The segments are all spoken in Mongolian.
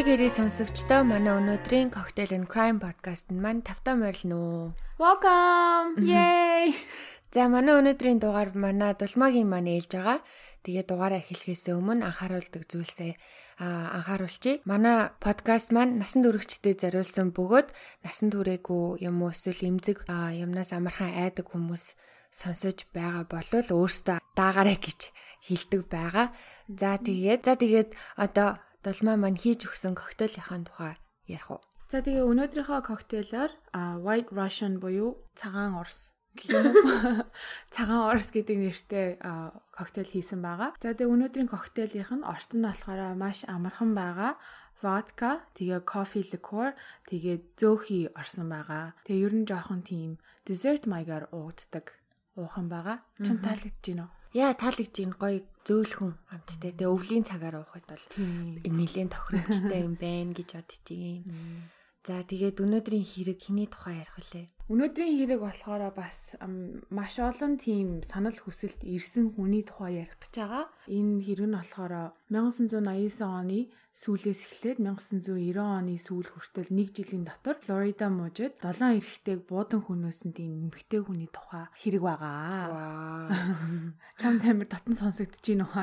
Амрыг ирээ сонсогчдоо манай өнөөдрийн Cocktail and Crime podcast маань тавтаа морилно. Welcome. Yay. За манай өнөөдрийн дугаар манай дулмаагийн маань ээлж байгаа. Тэгээ дугаараа эхлэхээс өмнө анхааруулдаг зүйлсээ анхааруулчих. Манай подкаст маань насан туршидтэй зориулсан бөгөөд насан туршаагүй юм уу эсвэл эмзэг юмнаас амархан айдаг хүмүүс сонсож байгаа болвол өөртөө даагаарай гэж хэлдэг байгаа. За тэгээд за тэгээд одоо долмаа маань хийж өгсөн коктейлийнхаа тухай ярих уу? За тэгээ өнөөдрийнхөө коктейлоор White Russian буюу цагаан уу? Цагаан Орос гэдэг нэртэй коктейл хийсэн байгаа. За тэгээ өнөөдрийн коктейлийнх нь орчин нь болохоор маш амархан байгаа. Vodka, тэгээ coffee liqueur, тэгээ зөөхий орсон байгаа. Тэгээ ер нь жоохон тийм dessert маягаар ууддаг уухан байгаа. Чин таалагдж байна уу? Яа таалагдж байна гоё зөөлхөн амттай. Тэгээ өвлийн цагаар уухад бол нэлээд тохиромжтой юм байна гэж бодож байна. За тэгээд өнөөдрийн хэрэг хиний тухай ярих үлээ. Өнөөдрийн хэрэг болохоор бас маш олон тийм санал хүсэлт ирсэн хүний тухай ярих гэж байгаа. Энэ хэрэг нь болохоор 1989 оны сүүлээс эхлээд 1990 оны сүүл хүртэл нэг жилийн дотор Флорида мужид 7 эрэгтэйг буудан хөнөөсөн тийм эмэгтэй хүний тухай хэрэг байгаа. Чам тамир татан сонсогдож байна уу?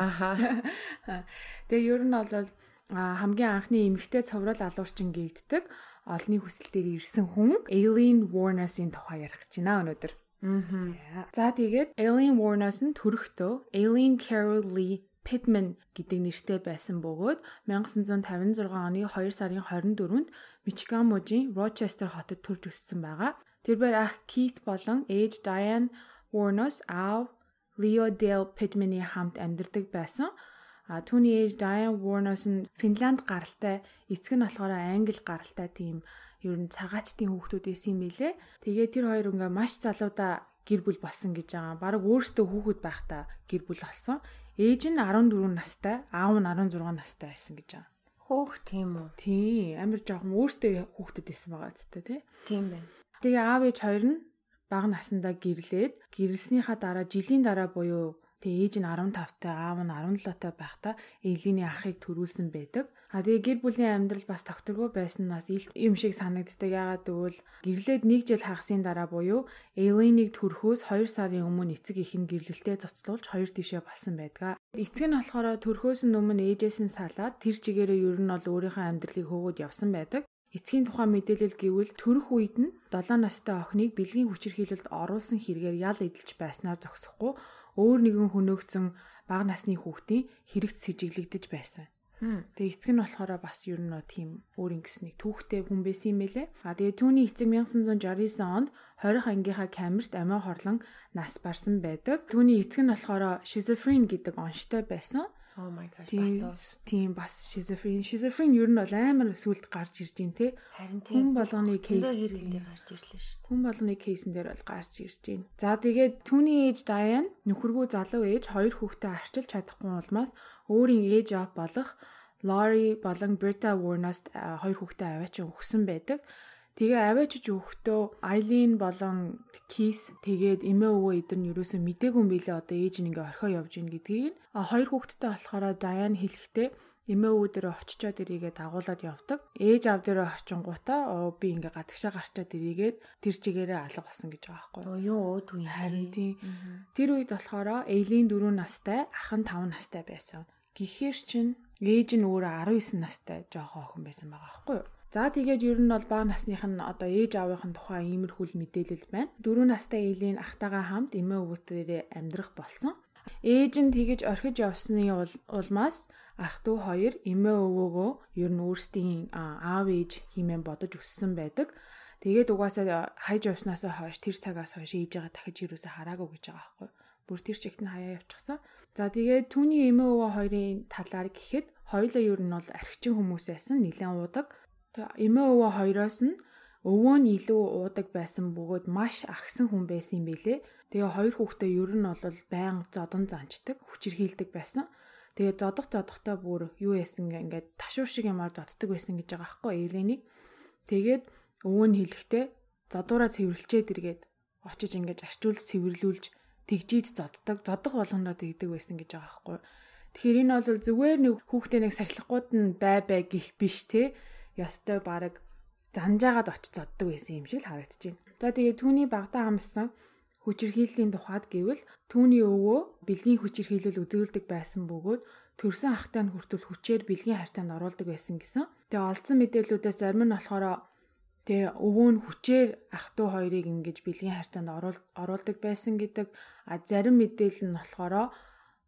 Тэгээ ер нь бол хамгийн анхны эмэгтэй цоврал алуурчин гэгддэг олны хүсэл дээр ирсэн хүн Aileen Warner-ийн тухай ярих гэж байна өнөөдөр. Аа. За тэгээд Aileen Warner нь төрөхдөө Aileen Carol Lee Pittman гэдэг нэртэй байсан бөгөөд 1956 оны 2 сарын 24-нд Мичиган мужийн Rochester хотод төрж өссөн байгаа. Тэрээр ах Keith болон ээж Diane Warner-с аав Leo Dale Pittman-ийн хамт амьдардаг байсан. А түүний ээж Diane Warner-с нь Финланд гаралтай, эцэг нь болохоор Англи гаралтай тийм ер нь цагаачтын хүүхдүүд байсан юм билэ. Тэгээ тэр хоёр ингээ маш залуудаа гэр бүл болсон гэж байгаа. Бараг өөртөө хүүхэд байхдаа гэр бүл болсон. Ээж нь 14 настай, аав нь 16 настай байсан гэж байгаа. Хөөх тийм үү? Тийм, амар жоохон өөртөө хүүхдэд байсан байгаа зү тий. Тийм байна. Тэгээ аав ээж хоёр нь бага насандаа гэрлээд гэрэлснийхаа дараа жилийн дараа буюу Тэгээ ээж нь 15-тай, аав нь 17-тай байхдаа Эйлиний ахыг төрүүлсэн байдаг. А тэгээ гэр бүлийн амьдрал бас тогтворгүй байсан нь бас юм шиг санагддаг. Яагаад гэвэл гэрлээд нэг жил хагасны дараа буюу Эйлинийг төрхөөс 2 сарын өмнө эцэг их нь гэрлэлтэд цоцлуулж хоёр тишээ болсон байдаг. Эцэг нь болохоор төрхөөс өмнө ээжээс нь салаад тэр чигээрээ ер нь бол өөрийнхөө амьдралыг хөөгд явсан байдаг. Эцгийн тухайн мэдээлэл гэвэл төрөх үед нь 7 настай охиныг бэлгийн хүчирхийлэлд оруулсан хэрэгээр ял эдэлж байснаар зогсохгүй өөр нэгэн хөнөөгцөн бага насны хүүхдийн хэрэгт сэжиглэгдэж байсан. Тэгээ эцэг нь болохоор бас ер нь тийм өөр ингэсний түүхтэй хүн байсан юм байлээ. А тэгээ түүний эцэг 1969 онд 20 ангийнхаа камерт амиа хорлон нас барсан байдаг. Түүний эцэг нь болохоор schizophrene гэдэг онштой байсан. Oh my gosh. Бас тийм бас schizophrene. Schizophrene ер нь бол амар сүлд гарч ирж байна те. Харин тийм. Хүн болгоны кейс хэрэг дээр гарч ирлээ шүү дээ. Хүн болгоны кейсэн дээр бол гарч ирж байна. За тэгээд түүний ээж Diane нөхөргүй залуу ээж хоёр хүүхдээ арчилж чадахгүй улмаас өөрийн ээж аав болох Lori болон Britta Warner-ст хоёр хүүхдээ аваачин өгсөн байдаг. Тэгээ аваачиж өгөхдөө Айлин болон Кис тэгээд эмээ өвөө эдэр нь ерөөсөө мдээгүй юм билээ одоо ээж нь ингээ орхио явж гин гэдгийг а хоёр хүүхэдтэй болохоор Даян хэлэхдээ эмээ өвөө дээр очичоод ирийгээ дагуулад явдаг. Ээж аав дээр очингуудаа би ингээ гадагшаа гарчаад ирийгээд тэр чигээрээ алга болсон гэж байгаа байхгүй юу. Юу өөд үе харин тийм. Тэр үед болохоор Эйлийн 4 настай, ах нь 5 настай байсан. Гэхдээ чин ээж нь өөрөө 19 настай жоохон охин байсан байгаа байхгүй юу. За тэгээд ер нь бол бага насных нь одоо ээж аавынхын тухай иймэрхүүл мэдээлэл байна. Дөрөв настай Элийн ахтайгаа хамт эмээ өвгөтөөрөө амьдрах болсон. Ээж нь тэгэж орхиж явсны улмаас ах トゥ хоёр эмээ өвөөгөө ер нь өөрсдийн аав ээж хэмээн бодож өссөн байдаг. Тэгээд угаасаа хайж явснаасаа хойш тэр цагаас хойш ээжээгээ дахиж юусаа хараагүй гэж байгаа байхгүй. Бүр тэр чигт нь хаяа явчихсан. За тэгээд түүний эмээ өвөө хоёрын талаар гэхэд хоёулаа ер нь бол архичин хүмүүс байсан, нэлээд удаг эмээ өвөө хоёроос нь өвөө нь илүү уудаг байсан бөгөөд маш агсан хүн байсан юм бэлээ. Тэгээ хоёр хүүхдээ ер нь бол байнга зодон занчдаг, хүчирхийлдэг байсан. Тэгээ зодох зодохтой бүр юу яасан ингээд ташуур шиг юмар зоддаг байсан гэж байгаа байхгүй Эленийг. Тэгээд өвөө нь хэлэхдээ зодуураа цэвэрлчээд эргээд очиж ингээд арчуулж цэвэрлүүлж тэгжийд зоддог. Зодох болгондоо тэгдэг байсан гэж байгаа байхгүй. Тэгэхээр энэ бол зүгээр нэг хүүхдээ нэг сахилахгүйд нь бай бай гих биш те. Ёстой баг занжаагаад очиж зоддог байсан юм шиг л харагдаж байна. За тэгээ түүний багтаа хамсан хүчирхийллийн тухайд гэвэл түүний өвөө бэлгийн хүчирхийлэл үзүүлдэг байсан бөгөөд төрсэн ахтай нь хүртэл хүчээр бэлгийн харьцаанд оруулдаг байсан гэсэн. Тэгээ олдсон мэдээллүүдээс зарим нь болохоор тэгээ өвөө нь хүчээр ах トゥ хоёрыг ингэж бэлгийн харьцаанд оруулдаг байсан гэдэг. А зарим мэдээлэл нь болохоор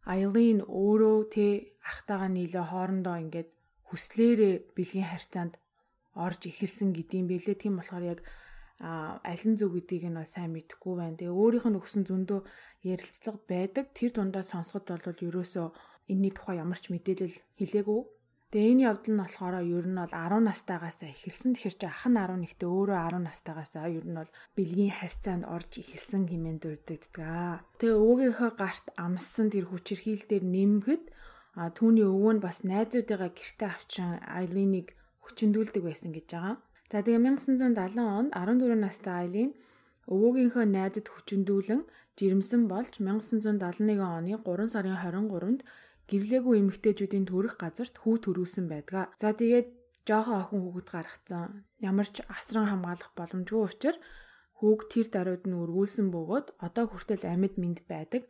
Айлин өөрөө тэ ахтайгаа нийлээ хоорондоо ингээд хүслээрээ бэлгийн харьцаанд орж эхэлсэн гэдюм бэлээ. Тийм болохоор яг аль нь зөв гэдгийг нь бол сайн мэдэхгүй байна. Тэгээ өөрийнх нь өгсөн зөндөө ярилцлага байдаг. Тэр дундаа сонсоход бол ерөөсөө энэний тухай ямар ч мэдээлэл хэлээгүй. Тэгээ энэ явдал нь болохоор ер нь бол 10 настайгаас эхэлсэн. Тэгэхээр чи ах нь 11-т өөрөө 10 настайгаас ер нь бол бэлгийн харьцаанд орж эхэлсэн хэмээн дурддагдаг. Тэгээ өвөөгийнхөө гарт амссан тэр хүчирхийл дээр нэмэхэд а түүний өвөө нь бас найзуудыгаа гэрте авчин Айлиныг хүчндүүлдэг байсан гэж байгаа. За тэгээ 1970 онд 14 настай Айлин өвөөгийнхөө найзад хүчндүүлэн жирэмсэн болж 1971 оны 3 сарын 23-нд гэрлээгүй эмэгтэйчүүдийн төрөх газарт хүү төрүүлсэн байдаг. За тэгээд жоохон охин хүүхэд гаргацсан. Ямар ч асран хамгаалах боломжгүй учраас хүүг тэр даруйд нь өргүүлсэн бөгөөд одоо хүртэл амьд мэд байдаг.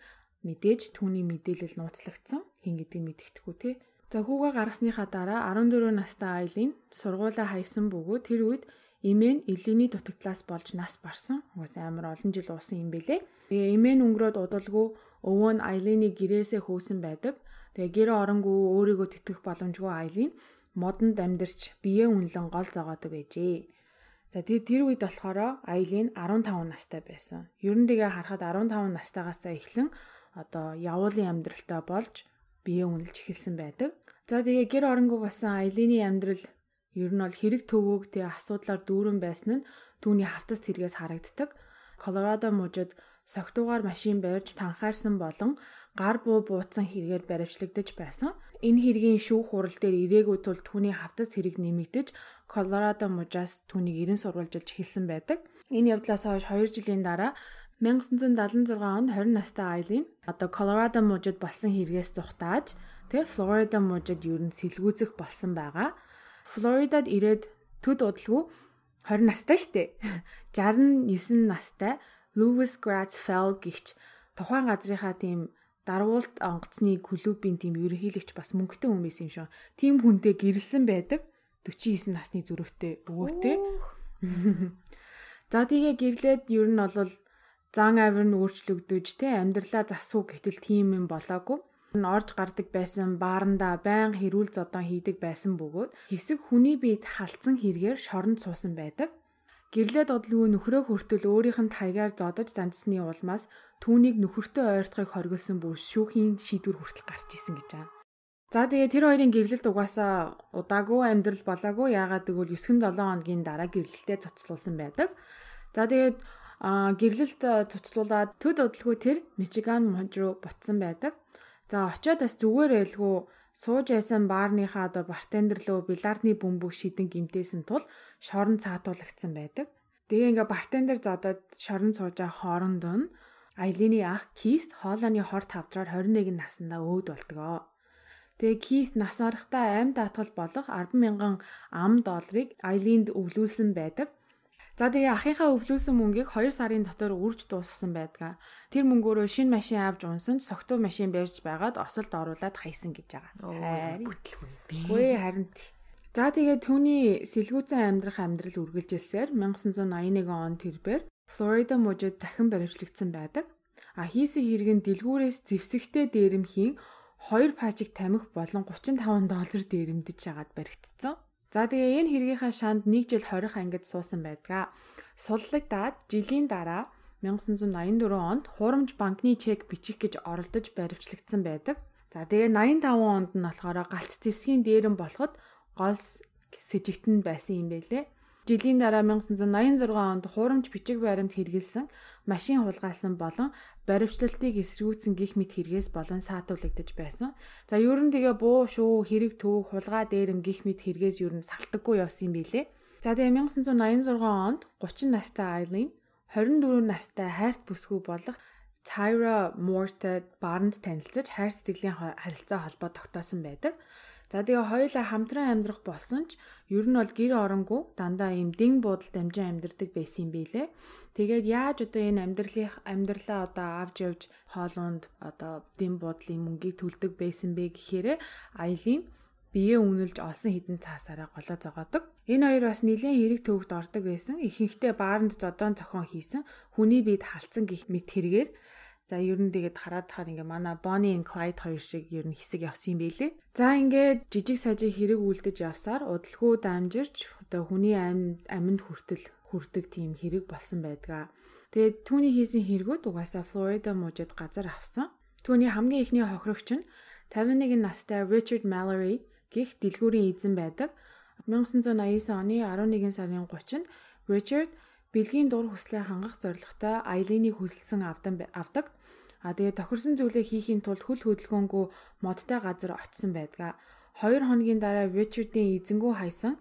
Мэдээж түүний мэдээлэл нууцлагдсан. Хин гэдгийг мэддэхгүй тий. За хүүгээ гаргасныхаа дараа 14 настай Айлин сургуулаа хайсан бөгөөд тэр үед эмээ нь элийн дутагдлаас болж нас барсан. Угаас амар олон жил уусан юм бэлээ. Тэгээ эмээ нь өнгөрөөд удалгүй өвөө нь Айлины гэрээсээ хөөсөн байдаг. Тэгээ гэр оронгүй өөрийгөө тэтгэх боломжгүй Айлин модонд амьдарч бие үнэлэн гол зогоодог байжээ. За тэгээ тэр үед болохоор Айлин 15 настай байсан. Ер нь тэгээ харахад 15 настайгаас эхлэн одоо явуулын амьдралтай болж бие үнэлж эхэлсэн байдаг. За тэгээ гэр оронгүй басан Айлины амьдрал ер нь бол хэрэг төвөөг тэгээ асуудлаар дүүрэн байсан нь түүний хавтас тэргээс харагддаг. Колорадо мужид согтуугаар машин барьж танхаарсан болон гар буу бууцсан хэрэгээр баривчлагдаж байсан. Энэ хэргийн шүүх хурал дээр ирээгүй тул түүний хавтас хэрэг нэмэгдэж Колорадо мужаас түүнийг ерэн сурвалжилж эхэлсэн байдаг. Энэ явдлаас хойш 2 жилийн дараа 1976 онд 20 настай Айлин одоо Колорадо мужид болсон хэрэгээс зүхтааж тэгээ Флорида мужид ер нь сэлгүүцэх болсон байгаа. Флоридад ирээд төд удалгүй 20 настай штэ. 69 настай Lewis Gratz-Fell гихч тухайн газрынхаа тийм дарвуулт онгоцны клубын тийм ерөнхийлөгч бас мөнгөтэй байсан юм шиг. Тим хүнтэй гэрэлсэн байдаг. 49 насны зүрхтэй өвөөтэй. За тэгээ гэрлээд ер нь бол зан авир нь өөрчлөгдөж те амьдралаа засуу гэтэл тийм юм болоогүй. Орж гардаг байсан бааранда байн хэрүүл зодон хийдэг байсан бөгөөд хэсэг хүний биед халдсан хэрэгээр шоронд суусан байдаг. Гэрлээ додолгүй нөхрөө хүртэл өөрийнх нь таягаар зодож занжсны улмаас түүнийг нөхөртөө ойртохыг хоригдсан бүр шүүхийн шийдвэр хүртэл гарч исэн гэж байгаа. За тэгээ тэр хоёрын гэрлэлт угаасаа удаагүй амьдрал болоогүй яагаад гэвэл 9-7 хоногийн дараа гэрлэлтэд цоцлуулсан байдаг. За тэгээд гэрлэлт цоцлуулаад төд удалгүй тэр Мичиган муж руу ботсон байдаг. За очиод бас зүгээр байлгүй сууж байсан баарныхаа одоо бартендер лөө бильярдны бөмбөг шидэн гимтээсэн тул шорон цаатуулагдсан байдаг. Тэгээ ингээ бартендер зодод шорон сууж хооронд нь Айлины ах Кит хоолойны хор тавдраар 21 наснда өөд болдгоо. Тэгээ Кит нас барахтаа амьд атгал болох 100000 ам долларыг Айлинд өвлүүлсэн байдаг. За тэгээ ахынхаа өвлөөсөн мөнгийг 2 сарын дотор үрж дууссан байдгаа. Тэр мөнгөөрөө шинэ машин авч унсан согтуу машин барьж байгаад осолд оруулаад хайсан гэж байгаа. Бүтлгүй. Үгүй харин За тэгээ түүний сэлгүүцэн амьдрах амьдрал үргэлжилсээр 1981 он тэрбээр Флорида мужид дахин баривчлагдсан байдаг. А хийсэн хэрэг нь дэлгүүрээс зэвсэгтэй дээрэмхийн 2 пажиг тамхи болон 35 доллар дээрэмдэж хагаад баригдсан. За тэгээ энэ хэргийнхаа шанд 1 жил 20 ангид суусан байдгаа. Суллагдаад жилийн дараа 1984 онд Хуурамч банкны чек бичих гэж оролдож баривчлагдсан байдаг. За тэгээ 85 онд нь болохоор галт зэвсгийн дээрэн болоход гол сэжигтэн байсан юм байлээ. Жилийн дараа 1986 онд хуурамч бичиг баримт хэрэгэлсэн машин хулгайлсан болон баривчлалтыг эсэргүүцсэн гих мэт хэрэгээс болон саатуулагдаж байсан. За ер нь тэгээ буу шүү хэрэг төв хулгай дээрэм гих мэт хэрэгээс ер нь салтаггүй явсан юм билэ. За тэгээ 1986 онд 30 настай Айлин 24 настай хайрт бүсгүй болох Tyra Moore-тай бааранд танилцаж хайр сэтгэлийн харилцаа холбоо тогтоосон байдаг. За тэгээ хоёулаа хамтран амьдрах болсон ч ер нь бол гэр оронгүй дандаа ийм дин буудалд амжин амьдардаг байсан юм билэ. Тэгээд яаж одоо энэ амьдралын амьдралаа одоо авч явж хоолунд одоо дин буудлын мөнгийг төлдөг байсан бэ гэхээр Айлин бие үнэлж олсон хідэн цаасаараа голоо зогоодог. Энэ хоёр бас нэлийн хэрэг төвөгт ордог байсан. Ихэнхдээ бааранд зодоон цохон хийсэн хүний биед халдсан гих мэт хэрэгээр За ер нь тэгээд хараад тахаар ингээ манай Bonnie and Clyde хоёр шиг ер нь хэсэг явсан юм байлээ. За ингээд жижиг сажиг хэрэг үлдэж явсаар удалгүй дамжирч одоо хүний амьд хүртэл хүрдэг тийм хэрэг болсон байдгаа. Тэгээд түүний хийсэн хэрэгүүд угаасаа Флорида мужид газар авсан. Түүний хамгийн ихний хохирогч нь 51 настай Richard Mallory гих дэлгүүрийн эзэн байдаг. 1989 оны 11 сарын 30-нд Richard бэлгийн дур хүслээ хангах зорилготой Айлинийг хүсэлсэн авдаг. А тэгээ тохирсон зүйлээ хийхийн тулд хөл хөдөлгөөнгүй модтой газар очисон байдгаа. 2 хоногийн дараа Ричардын эзэнгүү хайсан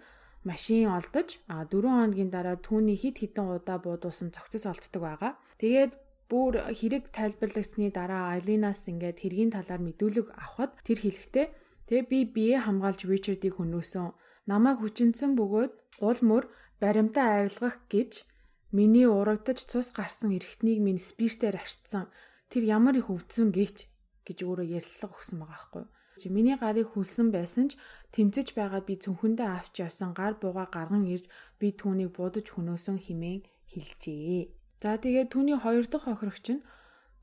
машин олдож а 4 хоногийн дараа түүний хид хідэн удаа буудуулсан цогцос олддог байгаа. Тэгээд бүр хэрэг тайлбарлагдсны дараа Айлинаас ингээд хэргийн талаар мэдүүлэг авахад тэр хэлэхдээ тэгээ би бие хамгаалж Ричардыг хөнөөсөн. Намайг хүчинсэн бөгөөд уул мөр баримтаа арилгах гэж Миний урагдаж цус гарсан эрэгтнийг минь спиртээр арчсан. Тэр ямар их өвдсөн гээч гэж өөрөө ярилцлага өгсөн байгаа байхгүй юу? Миний гарыг хүлсэн байсан ч тэмцэж байгаад би цүнхэндээ авч явсан гар бууга гарган ирж би түүнийг будаж хөнөөсөн химэн хэлжээ. За тэгээд түүний хоёр дахь хохирогч нь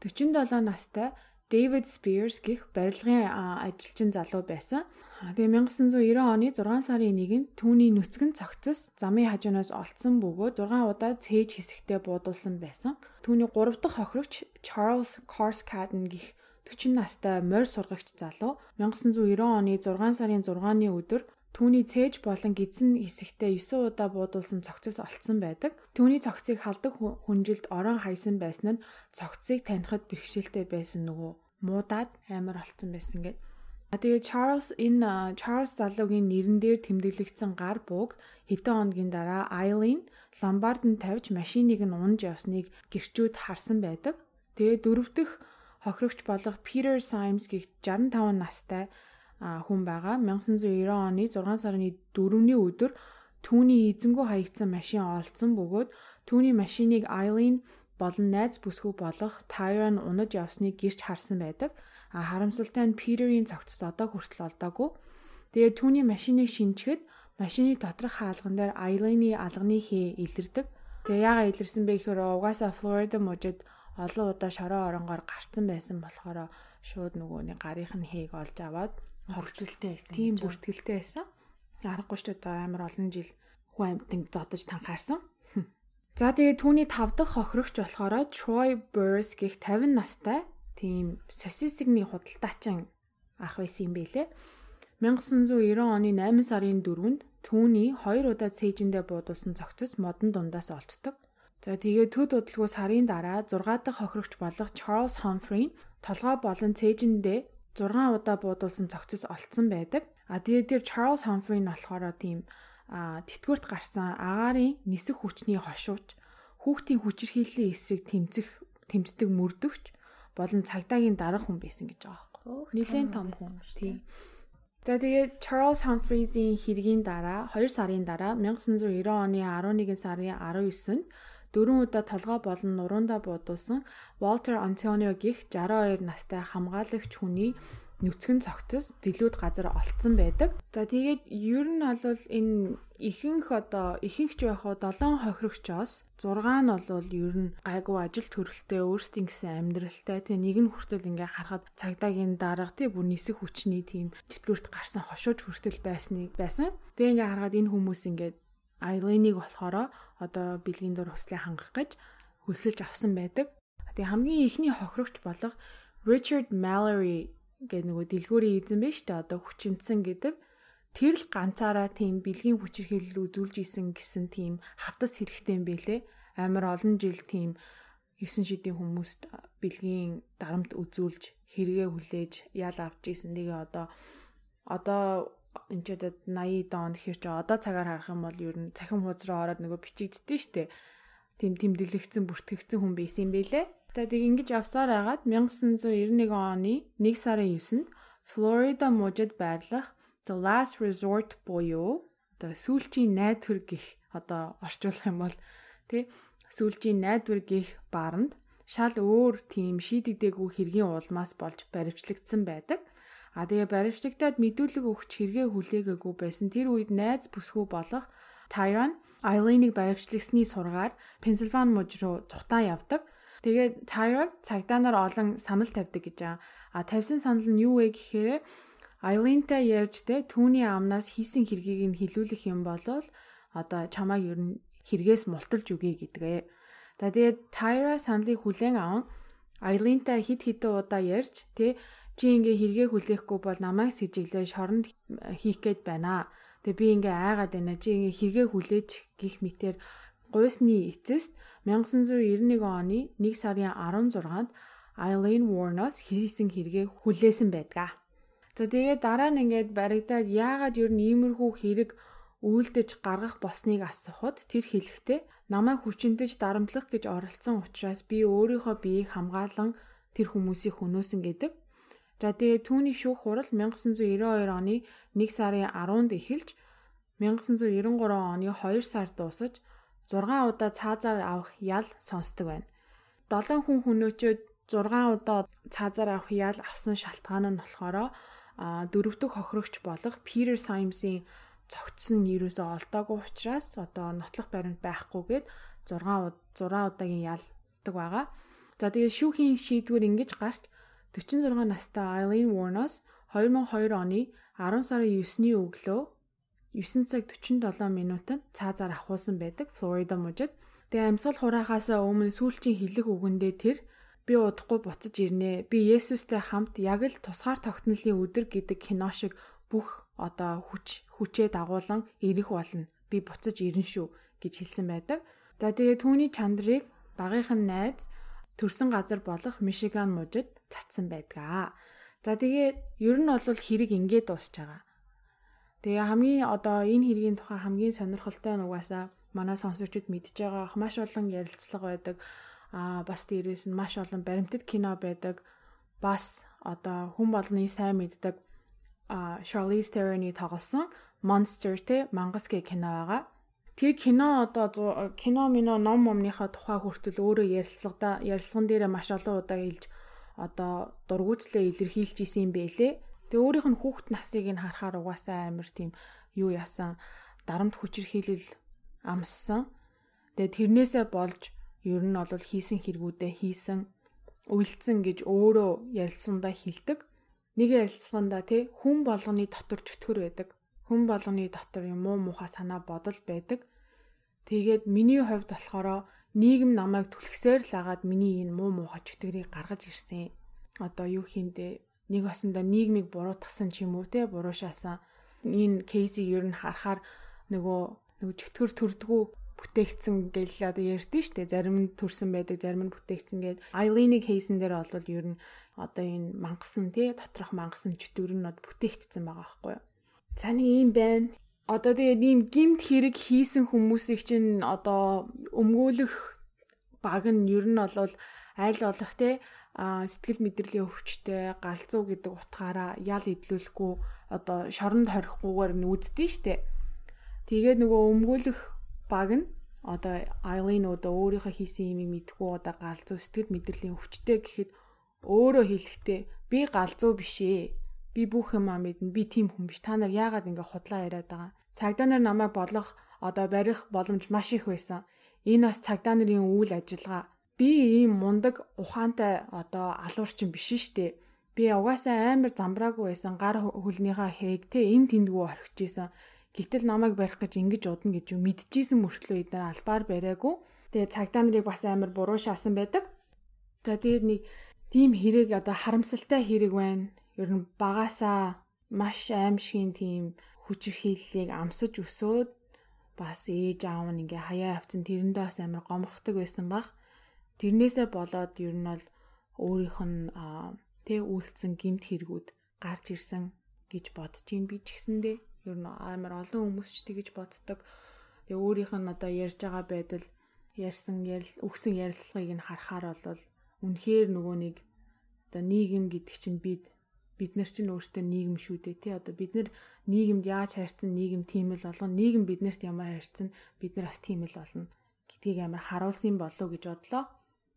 47 настай David Spears гих барилгын ажилчин залуу байсан. Тэгээ 1990 оны 6 сарын 1-нд түүний нүцгэн цогцос замын хажуунаас олдсон бөгөөд 6 удаа цээж хэсэгтээ буудуулсан байсан. Түүний 3 дахь хохирогч Charles Corscaden гих 40 настай морь сургагч залуу 1990 оны 6 сарын 6-ны өдөр Түүний цээж болон гидсэн хэсэгтээ 9 удаа буудуулсан цогцос олцсон байдаг. Түүний цогцыг халдаг хүнжилд орон хайсан байсан нь цогцыг танихад бэрхшээлтэй байсан нөгөө муудаад амар олцсон байсан гэд. А тэгээ Чарльз энэ Чарльз залуугийн нэрэн дээр тэмдэглэгдсэн гар бууг хэдэн хоногийн дараа Айлин ломбардд тавьж машиныг нь унж явсныг гэрчүүд харсан байдаг. Тэгээ дөрөвдөх хохирогч болох Peter Symes гэх 65 настай хүн байгаа. 1990 оны 6 сарын 4-ний өдөр түүний эзэнгүү хаягдсан машин олцсон бөгөөд түүний машиныг Eileen болон найз бүсгүй болох Tyron унаж явсныг гэрч харсан байдаг. А харамсалтай нь Peter-ийн цогцос одоо хүртэл олдоогүй. Тэгээд түүний машиныг шинчгэд машины доторх хаалган дээр Eileen-ийн алганы хээ илэрдэг. Тэгээ яагаад илэрсэн бэ гэхээр угаасаа Florida мужид олон удаа шороо оронгоор гарцсан байсан болохоор шууд нөгөөний гарынх нь хээг олж аваад бүртгэлтэй байсан. Тийм бүртгэлтэй байсан. Аргагүй шүү дээ амар олон жил хүн амьтан зодож танхаарсан. За тэгээ түүний тав дахь хохирогч болохоор Troy Burrs гэх 50 настай тийм сосисигний худалдаачин ах байсан юм бэлээ. 1990 оны 8 сарын 4-нд түүний 2 удаа цээжиндээ буудуулсан цогцос модон дундаас олддог. За тэгээ төд удалгүй сарын дараа 6 дахь хохирогч болох Charles Humphrey толгой болон цээжиндээ 6 удаа буудуулсан цогцос олцсон байдаг. А тэгээд тэр Charles Humphrey нь болохоор тийм тэтгэврт гарсан агаарын нисэх хүчний хошууч хүүхдийн хүчирхийллийн эсрэг тэмцэх тэмцдэг мөрдөгч болон цагдаагийн дарга хүн байсан гэж байгаа байхгүй. Нилээн том хүн тийм. За тэгээд Charles Humphreys-ийн хэргийн дараа 2 сарын дараа 1990 оны 11 сарын 19-нд дөрвөн удаа толгой болон нуруундаа буудуулсан Walter Antonio гих 62 настай хамгаалагч хүний нүцгэн цогцос зилүүд газар олцсон байдаг. За тэгээд ер нь бол энэ ихэнх одоо ихэнхч байх уу 7 хохирогчоос 6 нь бол ер нь гайгүй ажил төрөлтэй өөрсдийн гэсэн амьдралтай тэгээ нэг нь хүртэл ингээ харахад цагдаагийн дарга тий бүр нисэх хүчний тийм тэтгэврт гарсан хошууж хүртэл байсныг байсан. Тэгээ ингээ харахад энэ хүмүүс ингээд Айлиныг болохоор одоо бэлгийн дур хүслээ хангах гэж хөлсөж авсан байдаг. Тэгээ хамгийн ихний хохирогч болох Richard Mallory гэх нөгөө дэлгүүрийн эзэн биш үү одоо хүчинцэн гэдэг тэр л ганцаараа тийм бэлгийн хүчирхийлэл үзүүлж исэн гэсэн тийм хавтас хэрэгтэй юм бэлээ. Амар олон жил тийм 9 шидийн хүмүүст бэлгийн дарамт үзүүлж хэрэгээ хүлээж ял авч исэн. Тэгээ одоо одоо энэ ч одоо 80 дон тэгэхээр чи одоо цагаар харах юм бол ер нь цахим хууз руу ороод нөгөө бичигддээ штэ. Тим тэмдэглэгдсэн бүртгэгдсэн хүн байсан юм бэлээ. За тэг ингэж явсаар агаад 1991 оны 1 сарын 9-нд Флорида мужид байрлах The Last Resort буюу одоо сүүлчийн найдвар гих одоо орчуулах юм бол тий сүүлчийн найдвар гих баранд шал өөр тийм шийдэгдээгүй хэргийн улмаас болж баривчлагдсан байдаг. А тэгээ баривчлагдаад мэдүүлэг өгч хэрэгээ хүлээгээгүй байсан тэр үед найз бүсгүй болох Тайрон Айлиныг баривчлагсны сургаар Пенсильвани мужи руу цухтаан явдаг. Тэгээд Тайрон цагдаа нар олон санал тавьдаг гэж аа. А тавьсан санал нь юу вэ гэхээр Айлинтай ярьж тэ түүний амнаас хийсэн хэргийг нь хилүүлэх юм бол одоо чамайг ер нь хэрэгээс мулталж үгүй гэдгээ. За тэгээд Tyra саналыг хүлээн аван Айлинтай хит хитэн удаа ярьж тэ чи ингээ хэрэгээ хүлээхгүй бол намайг сэжиглээ шоронд хийх гээд байна. Тэгээ би ингээ айгаад байна. Чи ингээ хэрэгээ хүлээж гих мэтэр гуйсны эцэст 1991 оны 1 сарын 16-нд Eileen Warnos хийсэн хэрэгээ хүлээсэн байдаг. За тэгээд дараа нь ингээд баригдаад яагаад ер нь иймэрхүү хэрэг үйлдэж гаргах болсныг асуухад тэр хэлэхдээ намайг хүчинтэж дарамтлах гэж оролцсон учраас би өөрийнхөө биеийг хамгаалan тэр хүмүүсийг хөнөөсөн гэдэг. За тэгээ түүний шүүх хурал 1992 оны 1 сарын 10-нд эхэлж 1993 оны 2 сард дуусаж 6 удаа цаазаар авах ял сонсдог байна. 7 хүн хөнөөчөөд 6 удаа цаазаар авах ял авсан шалтгаан нь болохоор дөрөвдөг хохирогч болох Peter Symes-ийн цогцсон нь ерөөсөө олдоогүй учраас одоо нотлох баримт байхгүйгээд 6 6 удаагийн ялдаг байгаа. За тэгээ шүүхийн шийдвэр ингэж гарч 46 настай Eileen Warnos 2002 оны 10 сарын 9-ний өглөө 9 цаг 47 минутанд цаазаар ахуулсан байдаг Флорида мужид. Тэгээ амьсгал хураахаас өмнө сүүлчийн хэлэх үгэндээ тэр би удахгүй буцаж ирнэ. Би Есүстэй хамт яг л тусгаар тогтнолын өдөр гэдэг кино шиг бүх одоо хүч хүчээ дагуулan ирэх болно. Би буцаж ирнэ шүү гэж хэлсэн байдаг. За тэгээ түүний чандрыг багийнхан найз төрсэн газар болох Мишиган мужид цацсан байдаг. За тэгээ ер нь бол хэрэг ингээд дуусч байгаа. Тэгээ хамгийн одоо энэ хэргийн тухай хамгийн сонирхолтой нь угаасаа манай сонсогчид мэдж байгаа маш олон ярилцлага байдаг. Аа бас дээрээс нь маш олон баримтат кино байдаг. Бас одоо хүн болгоны сайн мэддэг а Charlize Theron-ы тоглосон Monster те Мангасгийн кино байгаа. Тэр кино одоо кино мино ном момныхаа тухай хүртэл өөрөө ярилцлагада ярилцсан дээрээ маш олон удаа хэлж одоо дургуйцлээ илэрхийлж исэн юм бэлээ. Тэгээ өөрийнх нь хүүхэд насыг нь харахаар угаасаа амар тийм юу яасан дарамт хүчирхийлэл амссан. Тэгээ тэрнээсээ болж ер нь бол хийсэн хэрэгүүдээ хийсэн үйлцэн гэж өөрөө ярилцсандаа хилдэг нэг ярилцлаганда тий хүн болгоны дотор чөтгөр байдаг. Хүн болгоны дотор юм уу муухай санаа бодол байдаг. Тэгээд миний хувьд болохоор нийгэм намайг түлхсээр л агаад миний энэ муу муухай чөтгөрийг гаргаж ирсэн. Одоо юу хийндэ нэг осондоо нийгмийг буруутгасан ч юм уу те буруушаасан. Энэ кейсийг ер нь харахаар нөгөө нөгөө чөтгөр төрдгүү бүтээгдсэн гэл одоо ярьдэн штэ зарим нь төрсэн байдаг зарим нь бүтээгдсэн гээд Eileen-ийг хийсэн дээр бол ер нь одоо энэ мангасан тий доторх мангасан чөтгөр нь бүтээгдсэн байгаа байхгүй юу. Цааны ийм байна. Одоо тэгээ ийм гимт хэрэг хийсэн хүмүүсийг чинь одоо өмгөөлөх баг нь ер нь бол айл болох тий сэтгэл мэдрэлийн өвчтэй галзуу гэдэг утгаараа ял идлүүлэхгүй одоо шоронд хорихгүйгээр нь үздэн штэ. Тэгээд нөгөө өмгөөлөх баг нь одоо Eileen одоо өөрийнхөө хийсэн юмыг мэдгүй одоо галзуу сэтгэл мэдрэлийн өвчтэй гэхэд өөрөө хэлэхдээ би галзуу биш ээ. Би бүх юмаа мэднэ. Би тийм хүн биш. Та нар яагаад ингэ худлаа яриад байгаа? Цагдаа нар намайг бодлох одоо барих боломж маш их байсан. Энэ бас цагдаа нарын үйл ажиллагаа. Би ийм мундаг ухаантай одоо алуурчин биш штэ. Би угаасаа амар замбраагүй байсан. Гар хөлнийхаа хээг те эн тэндгүү орхиж исэн. Гэтэл намайг барих гэж ингэж удна гэж юу мэдчихсэн мөртлөө эдгээр албаар бариагүй. Тэгээ цагдаа нарыг бас амар буруу шаасан байдаг. За тэгээд нэг тийм хэрэг одоо харамсалтай хэрэг байна. Ер нь багасаа маш аимшигын тийм хүчирхийллийг амсаж өсөөд бас ээж аав нь ингээ хаяа авцсан тэрэндээ бас амар гомрохдаг байсан баг. Тэрнээсээ болоод ер нь бол өөрийнх нь тэ үйлцэн гимт хэрэгүүд гарч ирсэн гэж бодож ин би ч гэсэндээ ер нь амар олон хүмүүс ч тэгэж боддог. Тэгээ өөрийнх нь одоо ярьж байгаа байдал ярьсан өгсөн ярилцлагыг нь харахаар бол үнэхээр нөгөө нэг одоо нийгэм гэдэг чинь бид бид нар чинь өөртөө нийгэм шүү дээ тий одоо бид нар нийгэмд яаж хайрцан нийгэм тийм л болгоно нийгэм биднэрт ямар хайрцан бид нар бас тийм л болно гэдгийг амар харуулсан болов гэж бодлоо.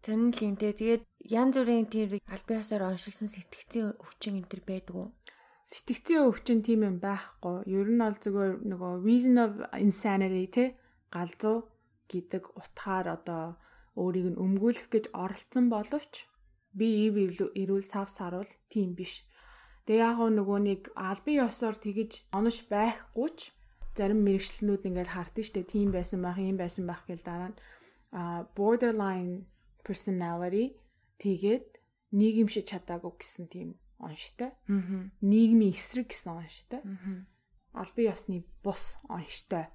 Сонирхолтой. Тэгээд янз бүрийн тэр аль биесээр оншилсан сэтгцийн өвчин энэ төр байдаг уу? Сэтгцийн өвчин тийм юм байхгүй. Ер нь бол зүгээр нөгөө reason of insanity те галзуу гэдэг утгаар одоо өөрийг нь өмгөөлөх гэж оролцсон боловч би ив ирүүл сав саруул тийм биш. Тэгээ яг нөгөө нэг албан ёсоор тэгэж онош байхгүй ч зарим мэрэгчлэнүүд ингээд хардсан штэ тийм байсан байх, ийм байсан байх гэл дараа нь borderline personality тэгээд нийгэмшиж чадаагүй гэсэн тийм онштой. Аа. Нийгмийн эсрэг гэсэн онштой. Аа. Албан ёсны бус онштой.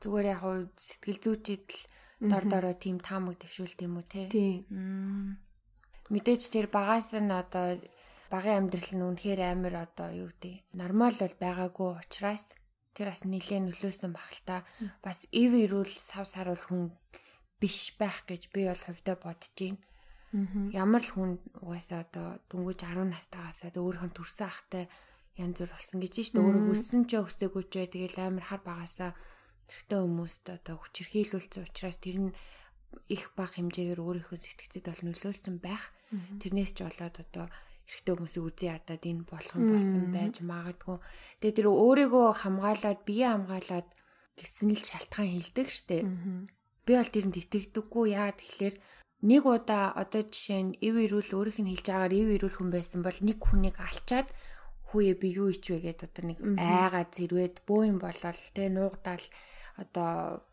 Зүгээр яг хуу сэтгэл зүйчэд л дор дороо тийм таамаг дэвшүүлт юм уу те. Тийм. Мэдээж тэр багаас нь одоо багын амьдрал нь үнэхээр амар одоо юу гэдэг нормал бол байгаагүй учраас тэр бас нилээ нөлөөсөн баг л та. Бас ив ирүүл сав саруул хүн биш байх гэж би бол хувьдаа бодож байна. Ямар л хүн угаасаа одоо дөнгөж 10 настайгаасаа өөрийнхөө төрсөн ахтай янз бүр болсон гэж шүү дээ. Өөрөө өссөн ч өсөөгүй ч тэгэл амар хар багаасаа эрэгтэй хүмүүст одоо хүчирхийлүүлсэн учраас тэр нь их баг хэмжээгээр өөрийнхөө сэтгцэд бол нөлөөлсөн байх. Тэрнээс ч болоод одоо эрэгтэй хүмүүсийн үзий ядаад энэ болох нь болсон байж магадгүй. Тэгээ тэр өөрийгөө хамгаалаад бие хамгаалаад гэсэн л шалтгаан хилдэг штэ. Би бол тэрэнд итгэдэггүй. Яагаад тэгэхээр нэг удаа одоо жишээ нь ив ирүүл өөрийнх нь хэлж байгаагаар ив ирүүл хүн байсан бол нэг хүнийг алчаад хүүе би юу ичвэ гэдэг одоо нэг айгаа зэрвэд бөөм болол тэ нуугдаал одоо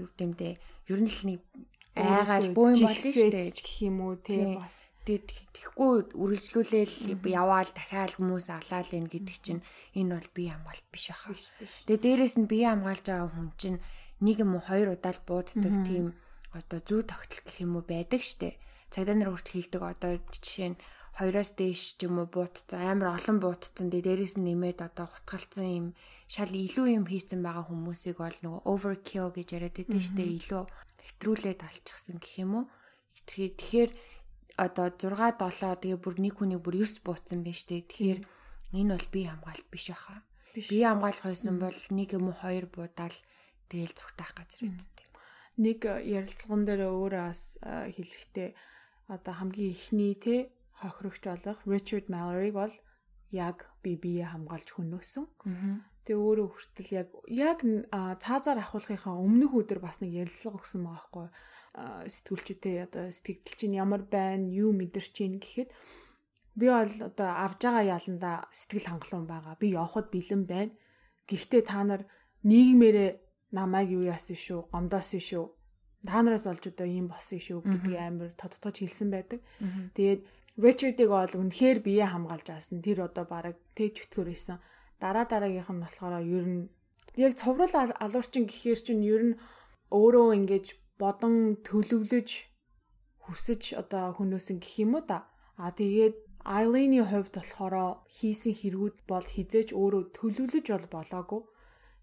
юу гэмдэ ер нь л нэг айгаал бөөм болно шүү дээ гэх юм уу тий. бас Тэгээд тэгэхгүй үргэлжлүүлээл яваал дахиад хүмүүс алаал ин гэдэг чинь энэ бол бие хамгаалт биш баха. Тэгээд дээрэс нь бие хамгаалж байгаа хүн чинь нэг юм уу хоёр удаа л бууддаг тийм одоо зүү тогтол гэх юм уу байдаг штэ. Цагдаа нар хүртэл хилдэг одоо жишээ нь хоёроос дээш ч юм уу буутцсан амар олон буутцсан дээрээс нь нэмээд одоо хутгалцсан юм шал илүү юм хийцэн байгаа хүмүүсийг бол нөгөө overkill гэж яриад байдаг штэ. Илүү хэтрүүлээд алчихсан гэх юм уу. Тэгэхээр одоо 6 7 тэгээ бүр нэг хүнийг бүр 9 бууцсан байна штэ. Тэгэхээр энэ бол бие хамгаалт биш баха. Бие хамгаалах байсан бол нэг юм уу хоёр буудаал тэгээл зүгтаах газар үүсдэг. Нэг ярилцган дээр өөрөө бас хэлэхдээ одоо хамгийн ихний те хохирогч болох Richard Mallory-г бол яг би бие хамгаалж хөнөөсөн. Тэгээ өөрөө хүртэл яг яг цаазаар ахуулахынхаа өмнөх өдөр бас нэг ярилцлага өгсөн байгаа байхгүй сэтгүүлчтэй одоо сэтгэл чинь ямар байна, юу мэдэрч чинь гэхэд би бол одоо авж байгаа яланда сэтгэл хангалуун байгаа. Би явхад бэлэн байна. Гэхдээ та нар нийгмээрээ намайг юу яасан шүү, гомдоосон шүү. Та нараас олж одоо ийм болсон шүү гэдгийг амар тодтогч хэлсэн байдаг. Тэгээд Ричардыг бол үнэхээр бие хамгаалж аасан. Тэр одоо бараг тэг чөтгөр исэн. Дараа дараагийнх нь болохоор ер нь яг цоврал алуурчин гэхээр чинь ер нь өөрөө ингэж бодон төлөвлөж хүсэж одоо хүнөөсөн гэх юм уу да. А тэгээд Айлений хувьд болохоор хийсэн хэрэгүүд бол хизээч өөрөө төлөвлөж бол болоогүй.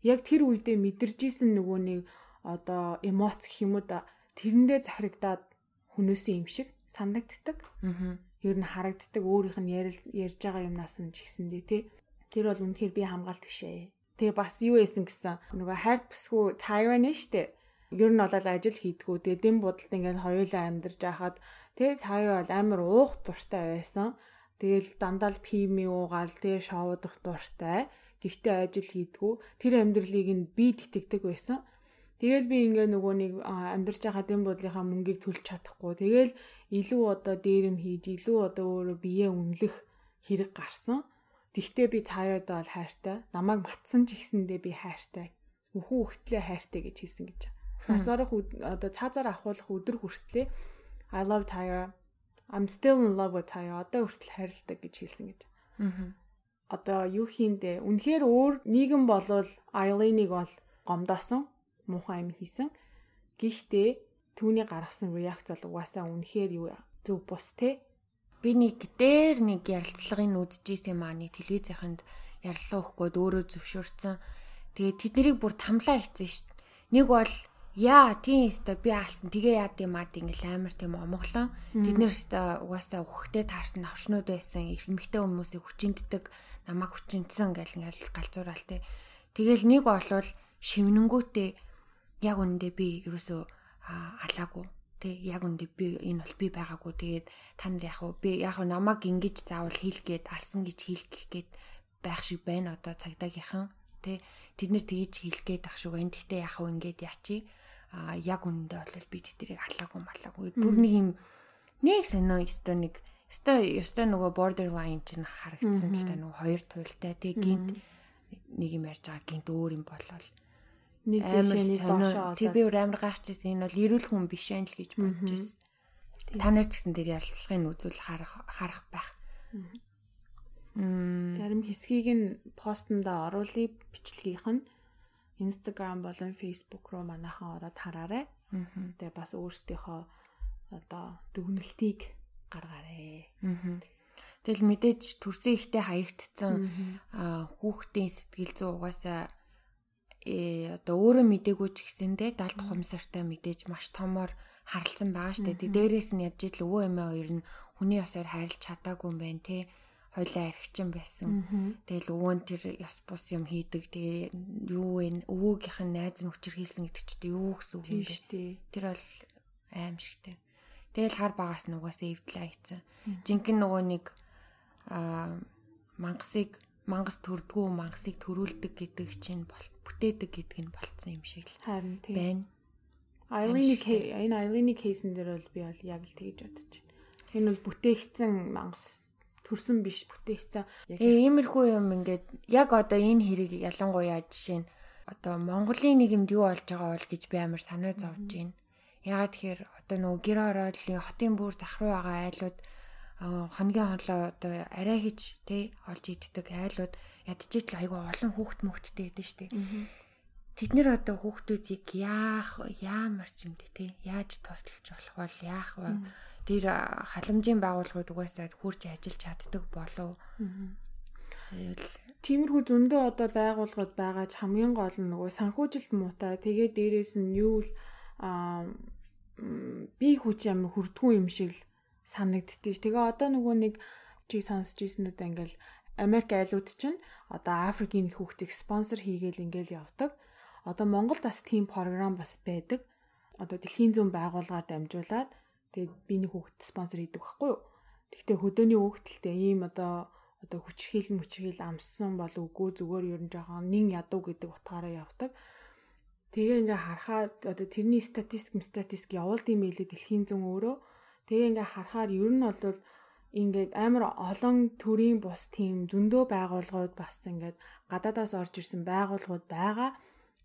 Яг тэр үедээ мэдэржсэн нөгөө нэг одоо эмоц гэх юм уу да тэрэндээ захирагдаад хүнөөсөн юм шиг санагддаг. Аа. Ер нь харагддаг өөрийнх нь ярьж байгаа юмнаас нь ч гэсэндээ тий. Тэр бол үнэхээр би хамгаалт бишээ. Тэгээ бас юу эсэн гэсэн нөгөө хайрт бүсгүй тайран штэ ер нь бол ажил хийдгүү. Тэгээ дэм будалд ингээд хоёулаа амьдарч байхад тэгээ цаая бол амар уух дуртай байсан. Тэгэл дандаа л пими уугаал тэгээ шоудах дуртай. Гэхдээ ажил хийдгүү. Тэр амьдралыг нь би тэтгдэг байсан. Тэгэл би ингээ нөгөө нэг амьдарч байгаа дэм бодлынхаа мөнгийг төлж чадахгүй. Тэгэл илүү одоо дээрэм хийж, илүү одоо өөрөө бие үнэлэх хэрэг гарсан. Тэгтээ би цааяадаа бол хайртай. Намайг матсан ч гэсэндээ би хайртай. Үхүү өгтлээ хайртай гэж хэлсэн гэж. Нас орох одоо цаазаар ахуулах өдөр хүртлээ I love Tyra. I'm still in love with Tyra. Одоо хүртэл хайрладаг гэж хэлсэн гэж. Аа. Одоо юу хийндэ? Үнэхээр өөр нийгэм болвол Eileen-ийг бол гомдоосон, муухай юм хийсэн. Гэхдээ түүний гаргасан реакц бол угаасаа үнэхээр юу зөв бус те. Би нэг дээр нэг ярилцлагыг үзчихсэн маа нэг телевизийнхэнд ярилцлага өгөхгүй өөрөө зөвшөөрсөн. Тэгээ тэднийг бүр тамлаа хийсэн шүү дээ. Нэг бол Яа, тийм өстой би алсан. Тэгээ яад юм ад ингээл амар тийм омглон. Тэд нэр өстой угаасаа ухтэй таарсан навчнууд байсан. Эмэгтэй хүмүүсийг хүчинтдэг, намайг хүчинтсэн гэл ингээл галзуураал те. Тэгэл нэг олвол шивнэнгүүтээ яг үндэ би ерөөсөө алаагүй. Тэ яг үндэ би энэ бол би байгаагүй. Тэгээд та нар яг уу би яг намайг ингэж заавал хийлгээд алсан гэж хийлгэх гээд байх шиг байна одоо цагдаагийнхан. Тэ тэд нэр тгийж хийлгээд ах шүү. Энд гэхдээ яг уу ингэж яачи а яг үнэндээ бол би тэднийг алаагүй малаагүй. Бүр нэг юм нэг сонио өстой нэг өстой өстой нөгөө borderline чинь харагдсан л та нөгөө хоёр туйлтай. Тэг гинт нэг юм ярьж байгаа гинт өөр юм болол. Нэг дэшээ нэг доошоо тий би амар гайхчихсан энэ бол эрүүл хүн биш ээ л гэж бодож байсан. Та нар ч гэсэн тэр ярилцлагын үзүүл харах харах байх. Зарим хэсгийг нь постнда оруулъя бичлэгийнх нь Instagram болон Facebook руу манайхан ороод хараарай. Тэгээ бас өөрсдийнхөө одоо дүгнэлтийг гаргаарай. Тэгэл мэдээж төрсөн ихтэй хаягдцсан хүүхдийн сэтгэл зүй угаасаа э одоо өөрөө мдээгүй ч гэсэндээ далд хумсартай мэдээж маш томор харалцсан байгаа штэ. Тэг дээрээс нь ядж ил өвөө эмээ хоёр нь хүний ёсоор хайрлж чадаагүй юм байна те хойлоо архичин байсан. Тэгэл өвөө нь тэр ёс бус юм хийдэг. Тэгээ юу вэ? Өвөөгийнх нь найз нь хүчээр хийсэн гэдэг чинь юу гэсэн үг юм бэ? Тэр бол аимшигтэй. Тэгэл хар багаас нь угаасаа эвдлээ хийцэн. Жинхэнэ нөгөө нэг аа мангасыг мангас төрдгүү мангасыг төрүүлдэг гэдэг чинь бол бүтээдэг гэдэг нь болцсон юм шиг л харин тийм байна. Айлины энэ айлины кейсэн дээр бол би бол яг л тэгж бодож байна. Энэ бол бүтээгдсэн мангас төрсөн биш бүтээгцэн. Тэгээ иймэрхүү юм ингээд яг одоо энэ хэрэг ялангуяа жишээ нь одоо Монголын нийгэмд юу болж байгаа бол гэж би амар санаа зовж байна. Ягаад тэгэхээр одоо нөгөө гэр ороодлын хотын бүр захруу байгаа айлууд хоногийн хонлоо одоо арай хийж тий олж иддэг айлууд ядчийтл айгу олон хүүхд мөхттэй байдаг шүү дээ. Тэд нэр одоо хүүхдүүдийг яах яамар ч юм тий яаж туслаж болох бол яах вэ? Тэр халамжийн байгууллагууд угаасаа хурж ажиллаж чаддаг болов. Тэгэл тиймэрхүү зөндөө одоо байгууллагууд байгаа ч хамгийн гол нь нөгөө санхүүжилт муутай. Тэгээд дээрэс нь юу л би хүч юм хүрдгүү юм шиг л санагддээ. Тэгээ одоо нөгөө нэг чи сонсч ирсэн үү ингээл Америк айлууд чинь одоо Африкийн хүүхдийг спонсор хийгээл ингээл явдаг. Одоо Монголд бас тийм програм бас байдаг. Одоо дэлхийн зүүн байгууллагаар дамжуулаад Тэгээд би нэг хүүхэд спонсор хийдэг байхгүй юу? Тэгтээ хөдөөний хүүхдэлтэй ийм одоо одоо хүчрхийл мүчрхийл амссан бол үгүй зүгээр ер нь жоохон нин ядуу гэдэг утгаараа явдаг. Тэгээ ингээ харахаар одоо тэрний статистик статистик явуулд юм байлээ дэлхийн зүүн өөрөө. Тэгээ ингээ харахаар ер нь бол ингээд амар олон төрлийн бус тийм зөндөө байгууллагууд бас ингээд гадаадаас орж ирсэн байгууллагууд байгаа.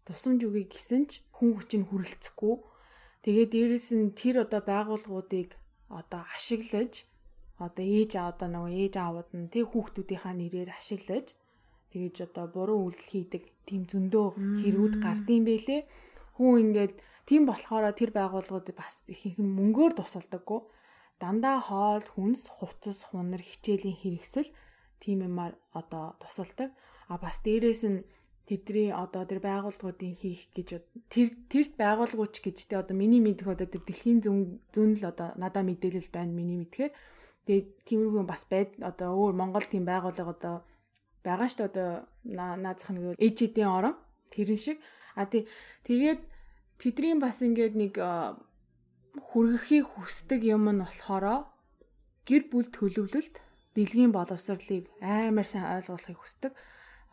Тусамж үгүй гэсэн ч хүн хүчийг хүрэлцэхгүй Тэгээ дээрэс нь тэр одоо байгууллагуудыг одоо ашиглаж одоо ээж одоо нөгөө ээж аавууд нь тэг хүүхдүүдийнхаа нэрээр ашиглаж тэгэж одоо буруу үйлдэл хийдэг тийм зөндөө хэрүүд гардыг бэлээ. Хүн ингээд тийм болохоор тэр байгууллагууд бас ихэнх нь мөнгөөр тусалдаггүй. Дандаа хоол, хүнс, хувцас, хунар, хичээлийн хэрэгсэл тийм юмар одоо тусалдаг. А бас дээрэс нь тэдний одоо тэр байгууллагуудын хийх гэж тэр тэрт байгууллагууч гэж тэ одоо миний мэдэх одоо тэр дэлхийн зүүн зүүн л одоо надаа мэдээлэл байна миний мэдхээр. Тэгээд тиймэрхүү бас байд одоо өөр Монгол тийм байгууллага одоо байгаа шүү дээ одоо наазах нэг ээжэдийн орон тэрэн шиг. А тий тэгээд тэдний бас ингээд нэг хүргэхийг хүсдэг юм нь болохоро гэр бүл төлөвлөлт бэлгийн боловсролыг амар сайн ойлгуулахыг хүсдэг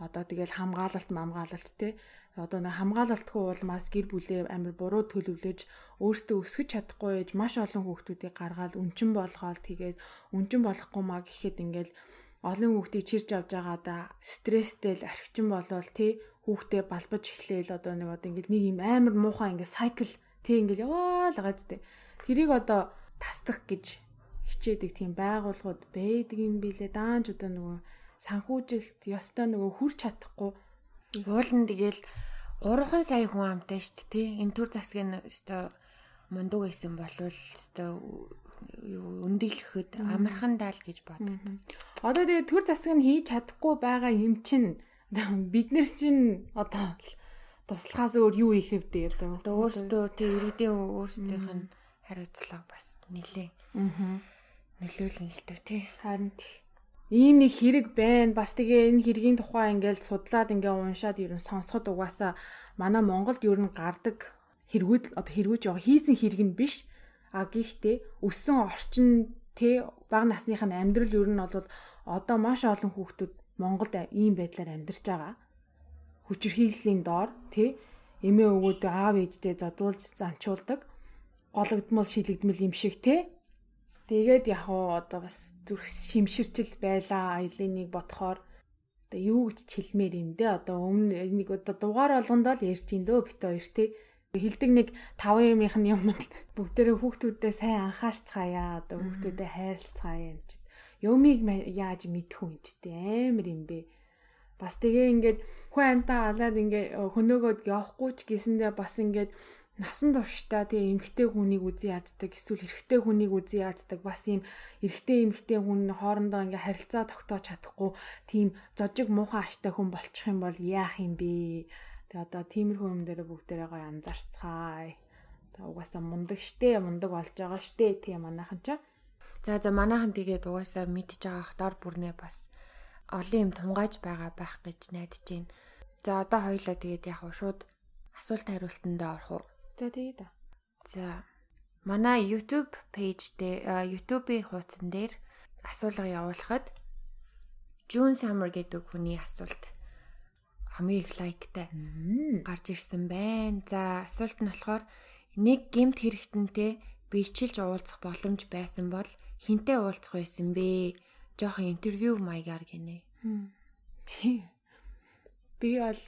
одоо тэгэл хамгаалалт мамгаалалт те. Одоо нэг хамгаалалтгүй улмаас гэр бүлээ амар буруу төлөвлөж өөртөө өсгөж чадахгүй ээж маш олон хүүхдүүдийг гаргаад үнчин болгоол тэгээд үнчин болохгүй маа гэхэд ингээл олон хүүхдийг чирж авч байгаа да. Стресстэй л архичин болвол тий хүүхдээ балбаж эхлээл одоо нэг одоо ингээл нэг юм амар муухай ингээд сайкл тий ингээл яваал байгаа зү тэрийг одоо тасдах гэж хичээдэг тийм байгууллагууд байдаг юм билэ даанч одоо нөгөө санхүүжилт ёстой нөгөө хүрч чадахгүй уулын тэгэл 3 сая хүн амтай шүү дээ тий энэ төр засгийн ёстой мундаг байсан болвол ёстой өндөглөхөд амархан даал гэж боддог. Одоо тэгээ төр засаг нь хийж чадахгүй байгаа юм чинь бид нар чинь одоо туслахаас өөр юу их хэвдээ одоо. Одоо өөртөө тий иргэдийн өөрсдийнх нь хариуцлага бас нилээ. Аа. Нөлөөлнө л дээ тий. Харин ийм нэг хэрэг байна. Бас тэгээ энэ хэргийн тухай ингээд судлаад ингээ уншаад ер нь сонсоход угаасаа манай Монголд ер нь гардаг хэрэгүүд одоо хэрэгүүж байгаа хийсэн хэрэг нь биш. А гэхдээ өссөн орчин тэ бага насных нь амьдрал ер нь бол одоо маш олон хүүхдүүд Монголд ийм байдлаар амьдарч байгаа хүчирхийллийн доор тий эмээ өвгөөдөө аав ээждээ задуулж занчуулдаг гологдмол шилэгдмэл юм шиг тий Тэгээд яг уу одоо бас зүрх шимширчл байла аялыныг бодохоор. Одоо юу гэж хэлмээр юм дээ одоо өмнө нэг одоо дугаар болгондоо л ярьж ин дөө бит хоёр тий хилдэг нэг 5 юмынх нь юм л бүгдээрээ хүүхдүүдэд сайн анхаарцгаая одоо хүүхдүүдэд хайрлцгаая юм чи. Юмыг яаж мэдэх юм чи амар юм бэ. Бас тэгээ ингээд хүн амтаа алаад ингээд хөнөөгөөд явахгүй ч гэсэндээ бас ингээд насан туршдаа тэгээ эмгтэй хүнийг үзий яддаг эсвэл эрэгтэй хүнийг үзий яддаг бас ийм эрэгтэй эмгтэй хүн хоорондоо ингээ харилцаа тогтоож чадахгүй тийм зожиг муухай аштай хүн болчих юм бол яах юм бэ тэгээ одоо тиймэрхүү юм дээр бүгдээрээ гоё анзаарцгаая тэгээ угаасаа мундаг штэ мундаг болж байгаа штэ тийм манайхан чаа За за манайхан тэгээд угаасаа мэдж байгаах дор бүрнээ бас олон юм тунгааж байгаа байх гэж найдаж байна. За одоо хоёлоо тэгээд яг шууд асуулт хариултанд орох уу? За тэгээд. За манай YouTube пэйж дээр YouTube-ийн хуудсан дээр асуулга явуулахад June Summer гэдэг хүний асуулт хамгийн их лайктай гарч ирсэн байна. За асуулт нь болохоор нэг гемт хэрэгтэнтэй бичлж уулзах боломж байсан бол хинтээ уулзах байсан бэ? жоохон интервью маягаар гинэ. Тий. Би бол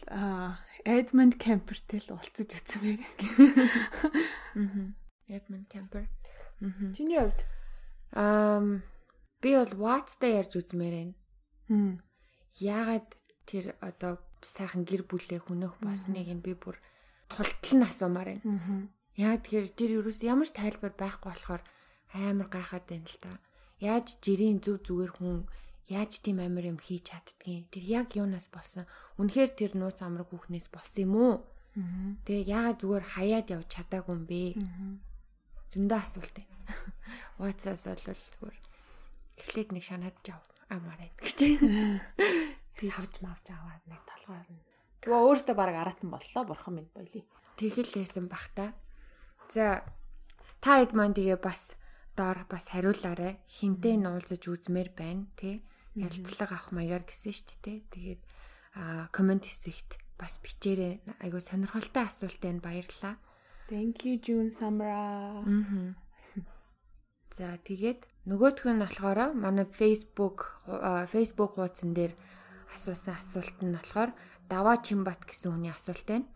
Edmund Kemper-тэй л уулзаж үзмээр. Аа. Edmund Kemper. Аа. Чиний хувьд аа би бол Watts-тай ярьж үзмээр байна. Хм. Яагаад тэр одоо сайхан гэр бүлээ хөнөх босныг нь би бүр тултал нь асуумаар байна. Аа. Яа тэгэхээр тэр юус ямар ч тайлбар байхгүй болохоор амар гайхаад байна л та яаж жирийн зүв зүгээр хүн яаж тийм амир юм хийж чаддгийг? Тэр яг юунаас болсон? Үнэхээр тэр нууц амраг хүүхнээс болсон юм уу? Тэгээ яагаад зүгээр хаяад явж чадаагүй юм бэ? Зөндөө асуулт. Байна ватсаас бол зүгээр эхлээд нэг шанаад жав. Амаарай гэж. Би хавж мавж аваад нэг толгойр нь. Тэгээ өөртөө баг аратан боллоо бурхан минь болий тэгэл лээсэн бах та. За та хэд маань тэгээ бас доор бас хариулаарай. Хинтээ нуулзаж үзмээр байна тий. Ярилцлага авах маягаар гэсэн шүү дээ. Тэгээд аа комент хэсэгт бас бичээрэй. Айгу сонирхолтой асуулт байна. Баярлалаа. Thank you June Samra. За тэгээд нөгөөх нь болохоор манай Facebook Facebook хуудсан дээр асуусан асуулт нь болохоор Даваа Чимбат гэсэн хүний асуулт байна.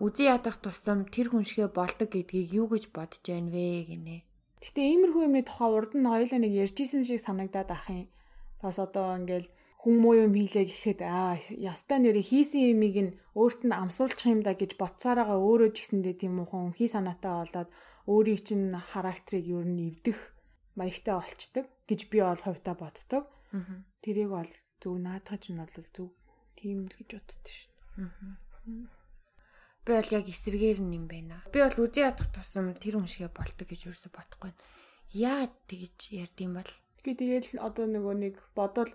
Үзий ядах тусам тэр хүн шигэ болдог гэдгийг юу гэж бодож байна вэ гинэ. Гэтэ иймэрхүү юмны тухай урд нь хоёлаа нэг ярьжсэн шиг санагдаад ах юм. Бас одоо ингээл хүн муу юм хийлээ гэхэд аа ястай нэрээ хийсэн юмыг нь өөрт нь амсуулчих юм да гэж бодсараагаа өөрөө ч гэсэндээ тийм муухан өмхий санаатай болоод өөрийг чинь характерыг юу нь эвдэх маягтай болчдөг гэж би бол хувьдаа боддог. Тэрийг бол зөв наадах нь бол зөв тийм л гэж боддоо шүү. Би бол яг эсэргээр нь юм байна. Би бол үзий ядах тусам тэр хүн шигэ болдог гэж юусо бодохгүй. Яагаад тэгж ярьдсан бол? Тэгээ тэгэл одоо нөгөө нэг бодвол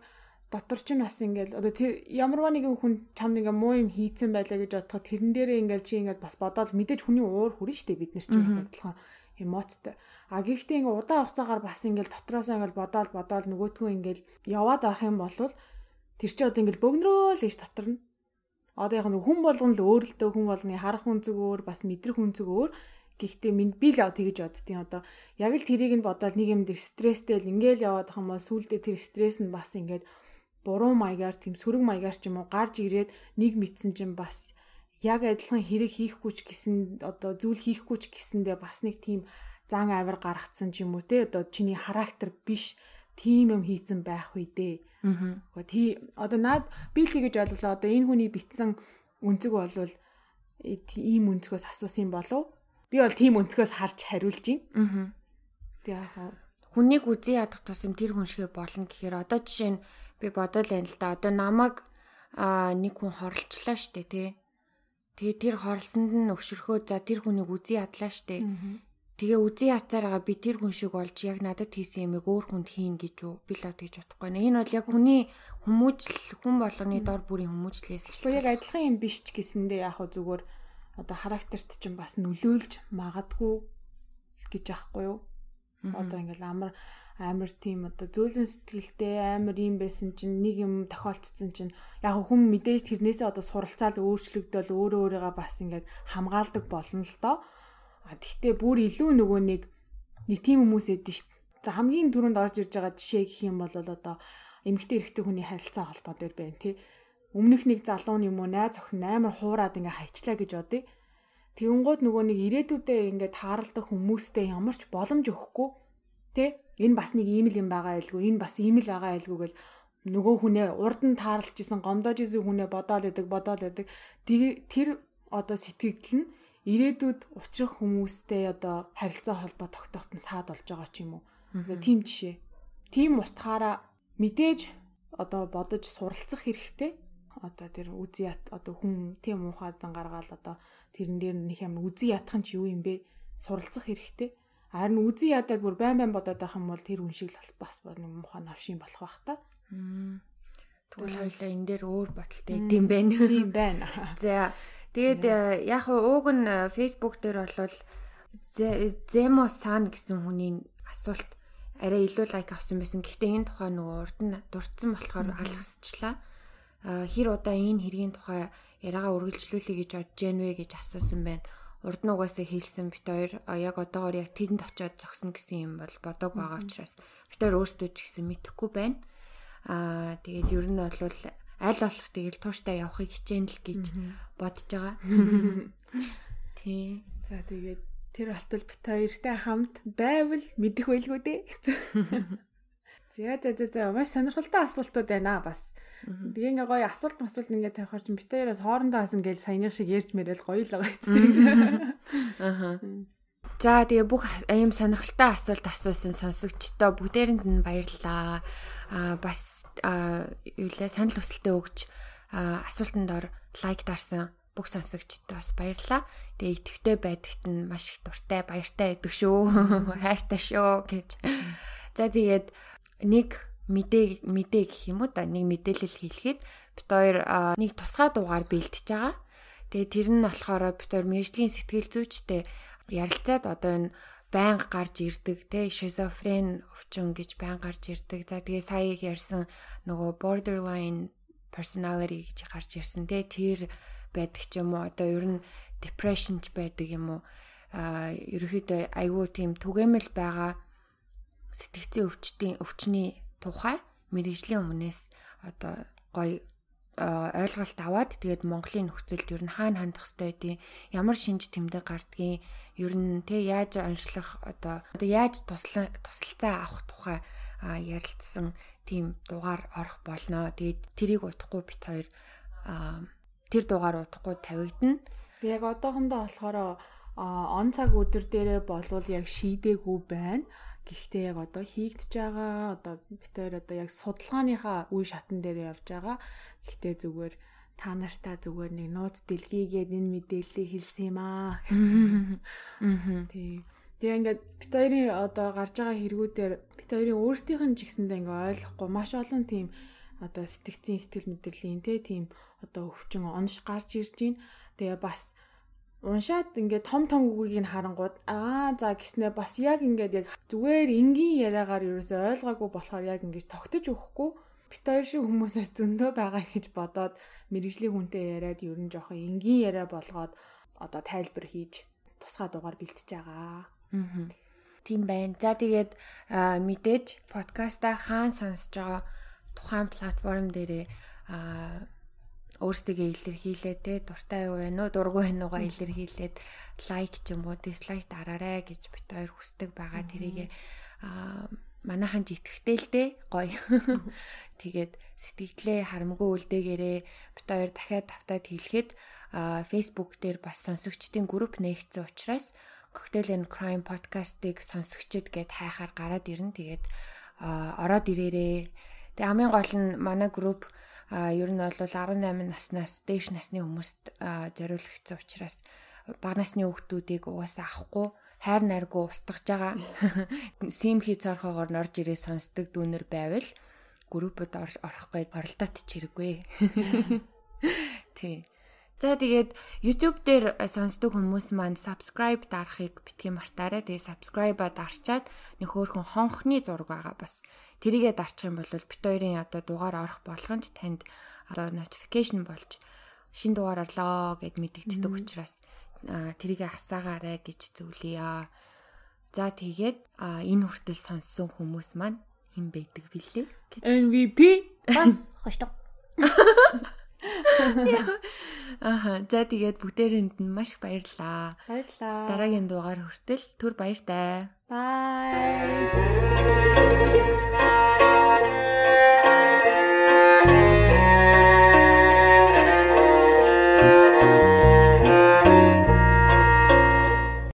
дотор ч бас ингээл одоо тэр ямарваа нэгэн хүн чам нэг муу юм хийцэн байлаа гэж бодоход тэрэн дээрээ ингээл чи ингээл бас бодоод мэдээж хүний уур хүрэн штэ бид нар ч бас адилхан эмоцтой. А гэхдээ ингээ удаан хугацаагаар бас ингээл дотроос ингээл бодоол бодоол нөгөөтгөө ингээл яваад авах юм бол тэр чи одоо ингээл бөгнөрөө л гэж дотор нь. Одоо яг нэг хүн болгон л өөр л дөө хүн болгоны харах хүн зүг өөр бас мэдрэх хүн зүг өөр гэхдээ минь би л тэгж боддtiin одоо яг л тэрийг нь бодоод нэг юм дээр стресстэй л ингээл яваад байгаа юм бол сүулдэ тэр стресс нь бас ингээд буруу маягаар тийм сөрөг маягаар ч юм уу гарч ирээд нэг мэдсэн чинь бас яг адилхан хэрэг хийхгүй ч гэсэн одоо зүйл хийхгүй ч гэсэндээ бас нэг тийм зан авир гаргацсан ч юм уу те одоо чиний характер биш тийм юм хийцэн байх үе дээ Аа. Тий одоо наад би л тэгэж ойлголоо одоо энэ хүний битсэн өнцөг болвол ийм өнцгөөс асуусан болов. Би бол тийм өнцгөөс харж хариулж байна. Аа. Тэг яг хүнийг үзий ядах тусам тэр хүн шигэ болно гэхээр одоо жишээ нь би бодол байна л да. Одоо намайг нэг хүн хорлцлаа штэ тий. Тэгээ тэр хорлсонд нь өгшөрхөө за тэр хүнийг үзий ядлаа штэ. Тэгээ үзий яцаараа би тэр хүн шиг олж яг надад хийсэн юмыг өөр хүнд хийн гэж үү? Би л тэгж бодохгүй нэ. Энэ бол яг хүний хүмүүжил хүн болгоны дор бүрийн хүмүүжлээс л. Яг адилхан юм биш ч гэсэндээ яг зүгээр одоо характерт чинь бас нөлөөлж магадгүй гэж аахгүй юу? Одоо ингээл амар амар тийм одоо зөөлөн сэтгэлтэй амар юм байсан чинь нэг юм тохиолдсон чинь яг хүн мэдээж тэрнээсээ одоо суралцаал өөрчлөгдөөл өөрөө өөрийгөө бас ингээд хамгаалдаг болно л доо. А тэгтээ бүр илүү нөгөө нэг нэг тийм хүмүүс шүү дээ. За хамгийн түрүүнд орж ирж байгаа жишээ гэх юм бол одоо эмэгтэй эрэгтэй хүний харилцаа холбоо дээр байна тий. Өмнөх нэг залуу юм уу найз охин амар хуураад ингээ хайчлаа гэж бодъё. Тэгэнгүүт нөгөө нэг ирээдүйдээ ингээ тааралдах хүмүүстэй ямар ч боломж өгөхгүй тий энэ бас нэг ийм л юм байгаа байлгүй энэ бас ийм л байгаа байлгүй гэл нөгөө хүнээ урд нь таарлж исэн гомдоож исэн хүнээ бодоол идэг бодоол идэг тэр одоо сэтгэгдэл нь ирээдүйд учрах хүмүүстэй одоо харилцаа холбоо тогтооход нь саад болж байгаа ч юм уу. Тийм жишээ. Тийм утгаараа мэдээж одоо бодож суралцах хэрэгтэй. Одоо тэр үзий одоо хүн тийм уухай зан гаргаал одоо тэрэн дээр нэг юм үзий ятах нь ч юу юм бэ? Суралцах хэрэгтэй Харин үзий ядаад бүр байн байн бодоод байх юм бол тэр хүн шиг л бас нэг муухай навшин болох бах та. Тэгвэл хоёлаа энэ дээр өөр бодолтой гэдэм байна. Тийм байна. За тэгээд э, яг ууг нь э, Facebook дээр болвол Земо сан гэсэн хүний асуулт арай илүү лайк авсан байсан. Гэхдээ энэ тухай нөгөө урд нь дурдсан болохоор алгасчлаа. Хэр удаа энэ хэргийн тухай яриагаа үргэлжлүүлэе гэж бодож гэнэ вэ гэж асуусан байна урд нь угаасаа хэлсэн бит хоёр яг одоогоор яг тэрэнд очиод зогсно гэсэн юм бол бодог байгаа учраас бит хоёр өөрсдөө ч гэсэн мэдэхгүй байна. Аа тэгээд ер нь бол аль болох тэгэл тууштай явахыг хичээн л гэж бодож байгаа. Тий. За тэгээд тэр болтол бит хоёртай хамт байвал мэдэх байлгүй дээ. За за за маш сонирхолтой асуултууд байна бас. Тэгээ ингээ гоё асуулт масуулт ингээ тавихаар чинь бит хоёроос хоорондоо хасан гээл саяны шиг ярьж мэрэл гоё л байгаа эцтэй. Аа. За тэгээ бүх ийм сонирхолтой асуулт асуусан сонсогчдоо бүгдээрэнд нь баярлалаа. Аа бас юу лээ санал хүсэлтээ өгч асуултанд ор лайк дарсан бүх сонсогчдод бас баярлалаа. Тэгээ итгэвтэй байдагт нь маш их дуртай, баяртай байдаг шүү. Хайртай шүү гэж. За тэгээд нэг мэдээ мэдээ гэх юм уу да нэг мэдээлэл хэлэхэд бит хоёр нэг тусгай дугаар бэлтэж байгаа. Тэгээ тэр нь болохоор бит хоёр мэржлийн сэтгэл зүйчтэй ярилцаад одоо энэ байнга гарч ирдэг те шизофрен өвчин гэж байнга гарч ирдэг. За тэгээ сая ярьсан нөгөө borderline personality гэж гарч ирсэн те тэр байдаг ч юм уу одоо ер нь depression ч байдаг юм уу а ерөөхдөө айгүй тийм түгээмэл байгаа сэтгцийн өвчтийн өвчний тухай мэрэгжлийн өмнөөс одоо гоё ойлголт аваад тэгээд Монголын нөхцөлд ер нь хаана хандах хэвтэй байдیں۔ Ямар шинж тэмдэг гардгийг ер нь тэ яаж онцлох одоо одоо яаж туслалцаа авах тухай ярилцсан тийм дугаар орох болно. Тэгээд тэрийг утахгүй бит хоёр тэр дугаар утахгүй тавигдана. Яг одоохондоо болохоор он цаг өдөр дээрээ болвол яг шийдээгүй байна. Гэхдээ яг одоо хийгдэж байгаа одоо хоёр одоо яг судалгааныхаа үе шатн дээр явж байгаа. Гэхдээ зүгээр та нартаа зүгээр нэг нууц дэлгийгээд энэ мэдээллийг хэлсэн юм аа. Тий. Тэгээ ингээд бит хоёрын одоо гарч байгаа хэрэгүүдээр бит хоёрын өөрсдийнх нь ч гэсэндээ ингээ ойлгохгүй маш олон тийм одоо сэтгцийн сэтгэл мэдрэлийн те тийм одоо өвчин онш гарч ирж байна. Тэгээ бас уншаад ингээд том том үгийг нь харангууд аа за гиснэ бас яг ингээд яг зүгээр энгийн яриагаар ерөөсөй ойлгоогүй болохоор яг ингээд тогтож өгөхгүй бит хоёр шиг хүмүүсээс зөндөө байгаа гэж бодоод мэрэгжлийн хүнтэй яриад ер нь жоохон энгийн яриа болгоод одоо тайлбар хийж тусгай дугаар бэлтэж байгаа. Аа. Тийм байна. За тэгээд мэдээж подкаста хаан сонсож байгаа тухайн платформ дээрээ аа өөрсдөө илэрхийлээ те дуртай юу вэ нөө дургүй байна уугаа илэрхийлээд лайк ч юм уу дислайк дараарэ гэж бит хоёр хүсдэг байгаа тэрийг аа манайхан ч дээ гоё. Тэгээд сэтгэлдээ харамгүй үлдээгээрээ бит хоёр дахиад тавтаад хэлэхэд Facebook дээр бас сонсогчдын групп нээгдсэн учраас Cocktail and Crime podcast-ыг сонсогчд гэд хайхаар гараад ирнэ. Тэгээд ороод ирээрээ. Тэгээ хамгийн гол нь манай групп ер нь бол 18 наснаас дээш насны хүмүүст зориулагдсан учраас бага насны хүүхдүүдийг угаасаа авахгүй хайр найргүй устгаж байгаа. Сим хий цорхоогоор норж ирээ сонсдог дүүнер байвал группод орохгүй оролдоод чирэггүй. Тий. За тэгээд YouTube дээр сонсдог хүмүүс маань subscribe дарахыг битгий мартаарай. Тэгээд subscribe-а дарчаад нэг хөөрхөн хонхны зураг байгаа бас. Тэрийгээ дарчих юм бол бит хоёрын одоо дугаар орох болгонд танд одоо notification болж шин дугаар орлоо гэд мэдэгддэг учраас тэрийгээ хасаагаарай гэж зөвлөё. За тэгээд энэ хүртэл сонссон хүмүүс маань хэн байдаг бэлээ гэж. MVP бас хошдог. Аха. За тэгээд бүгдээрэнд нь маш их баярлалаа. Баярлалаа. Дараагийн дугаар хүртэл түр баяртай. Bye.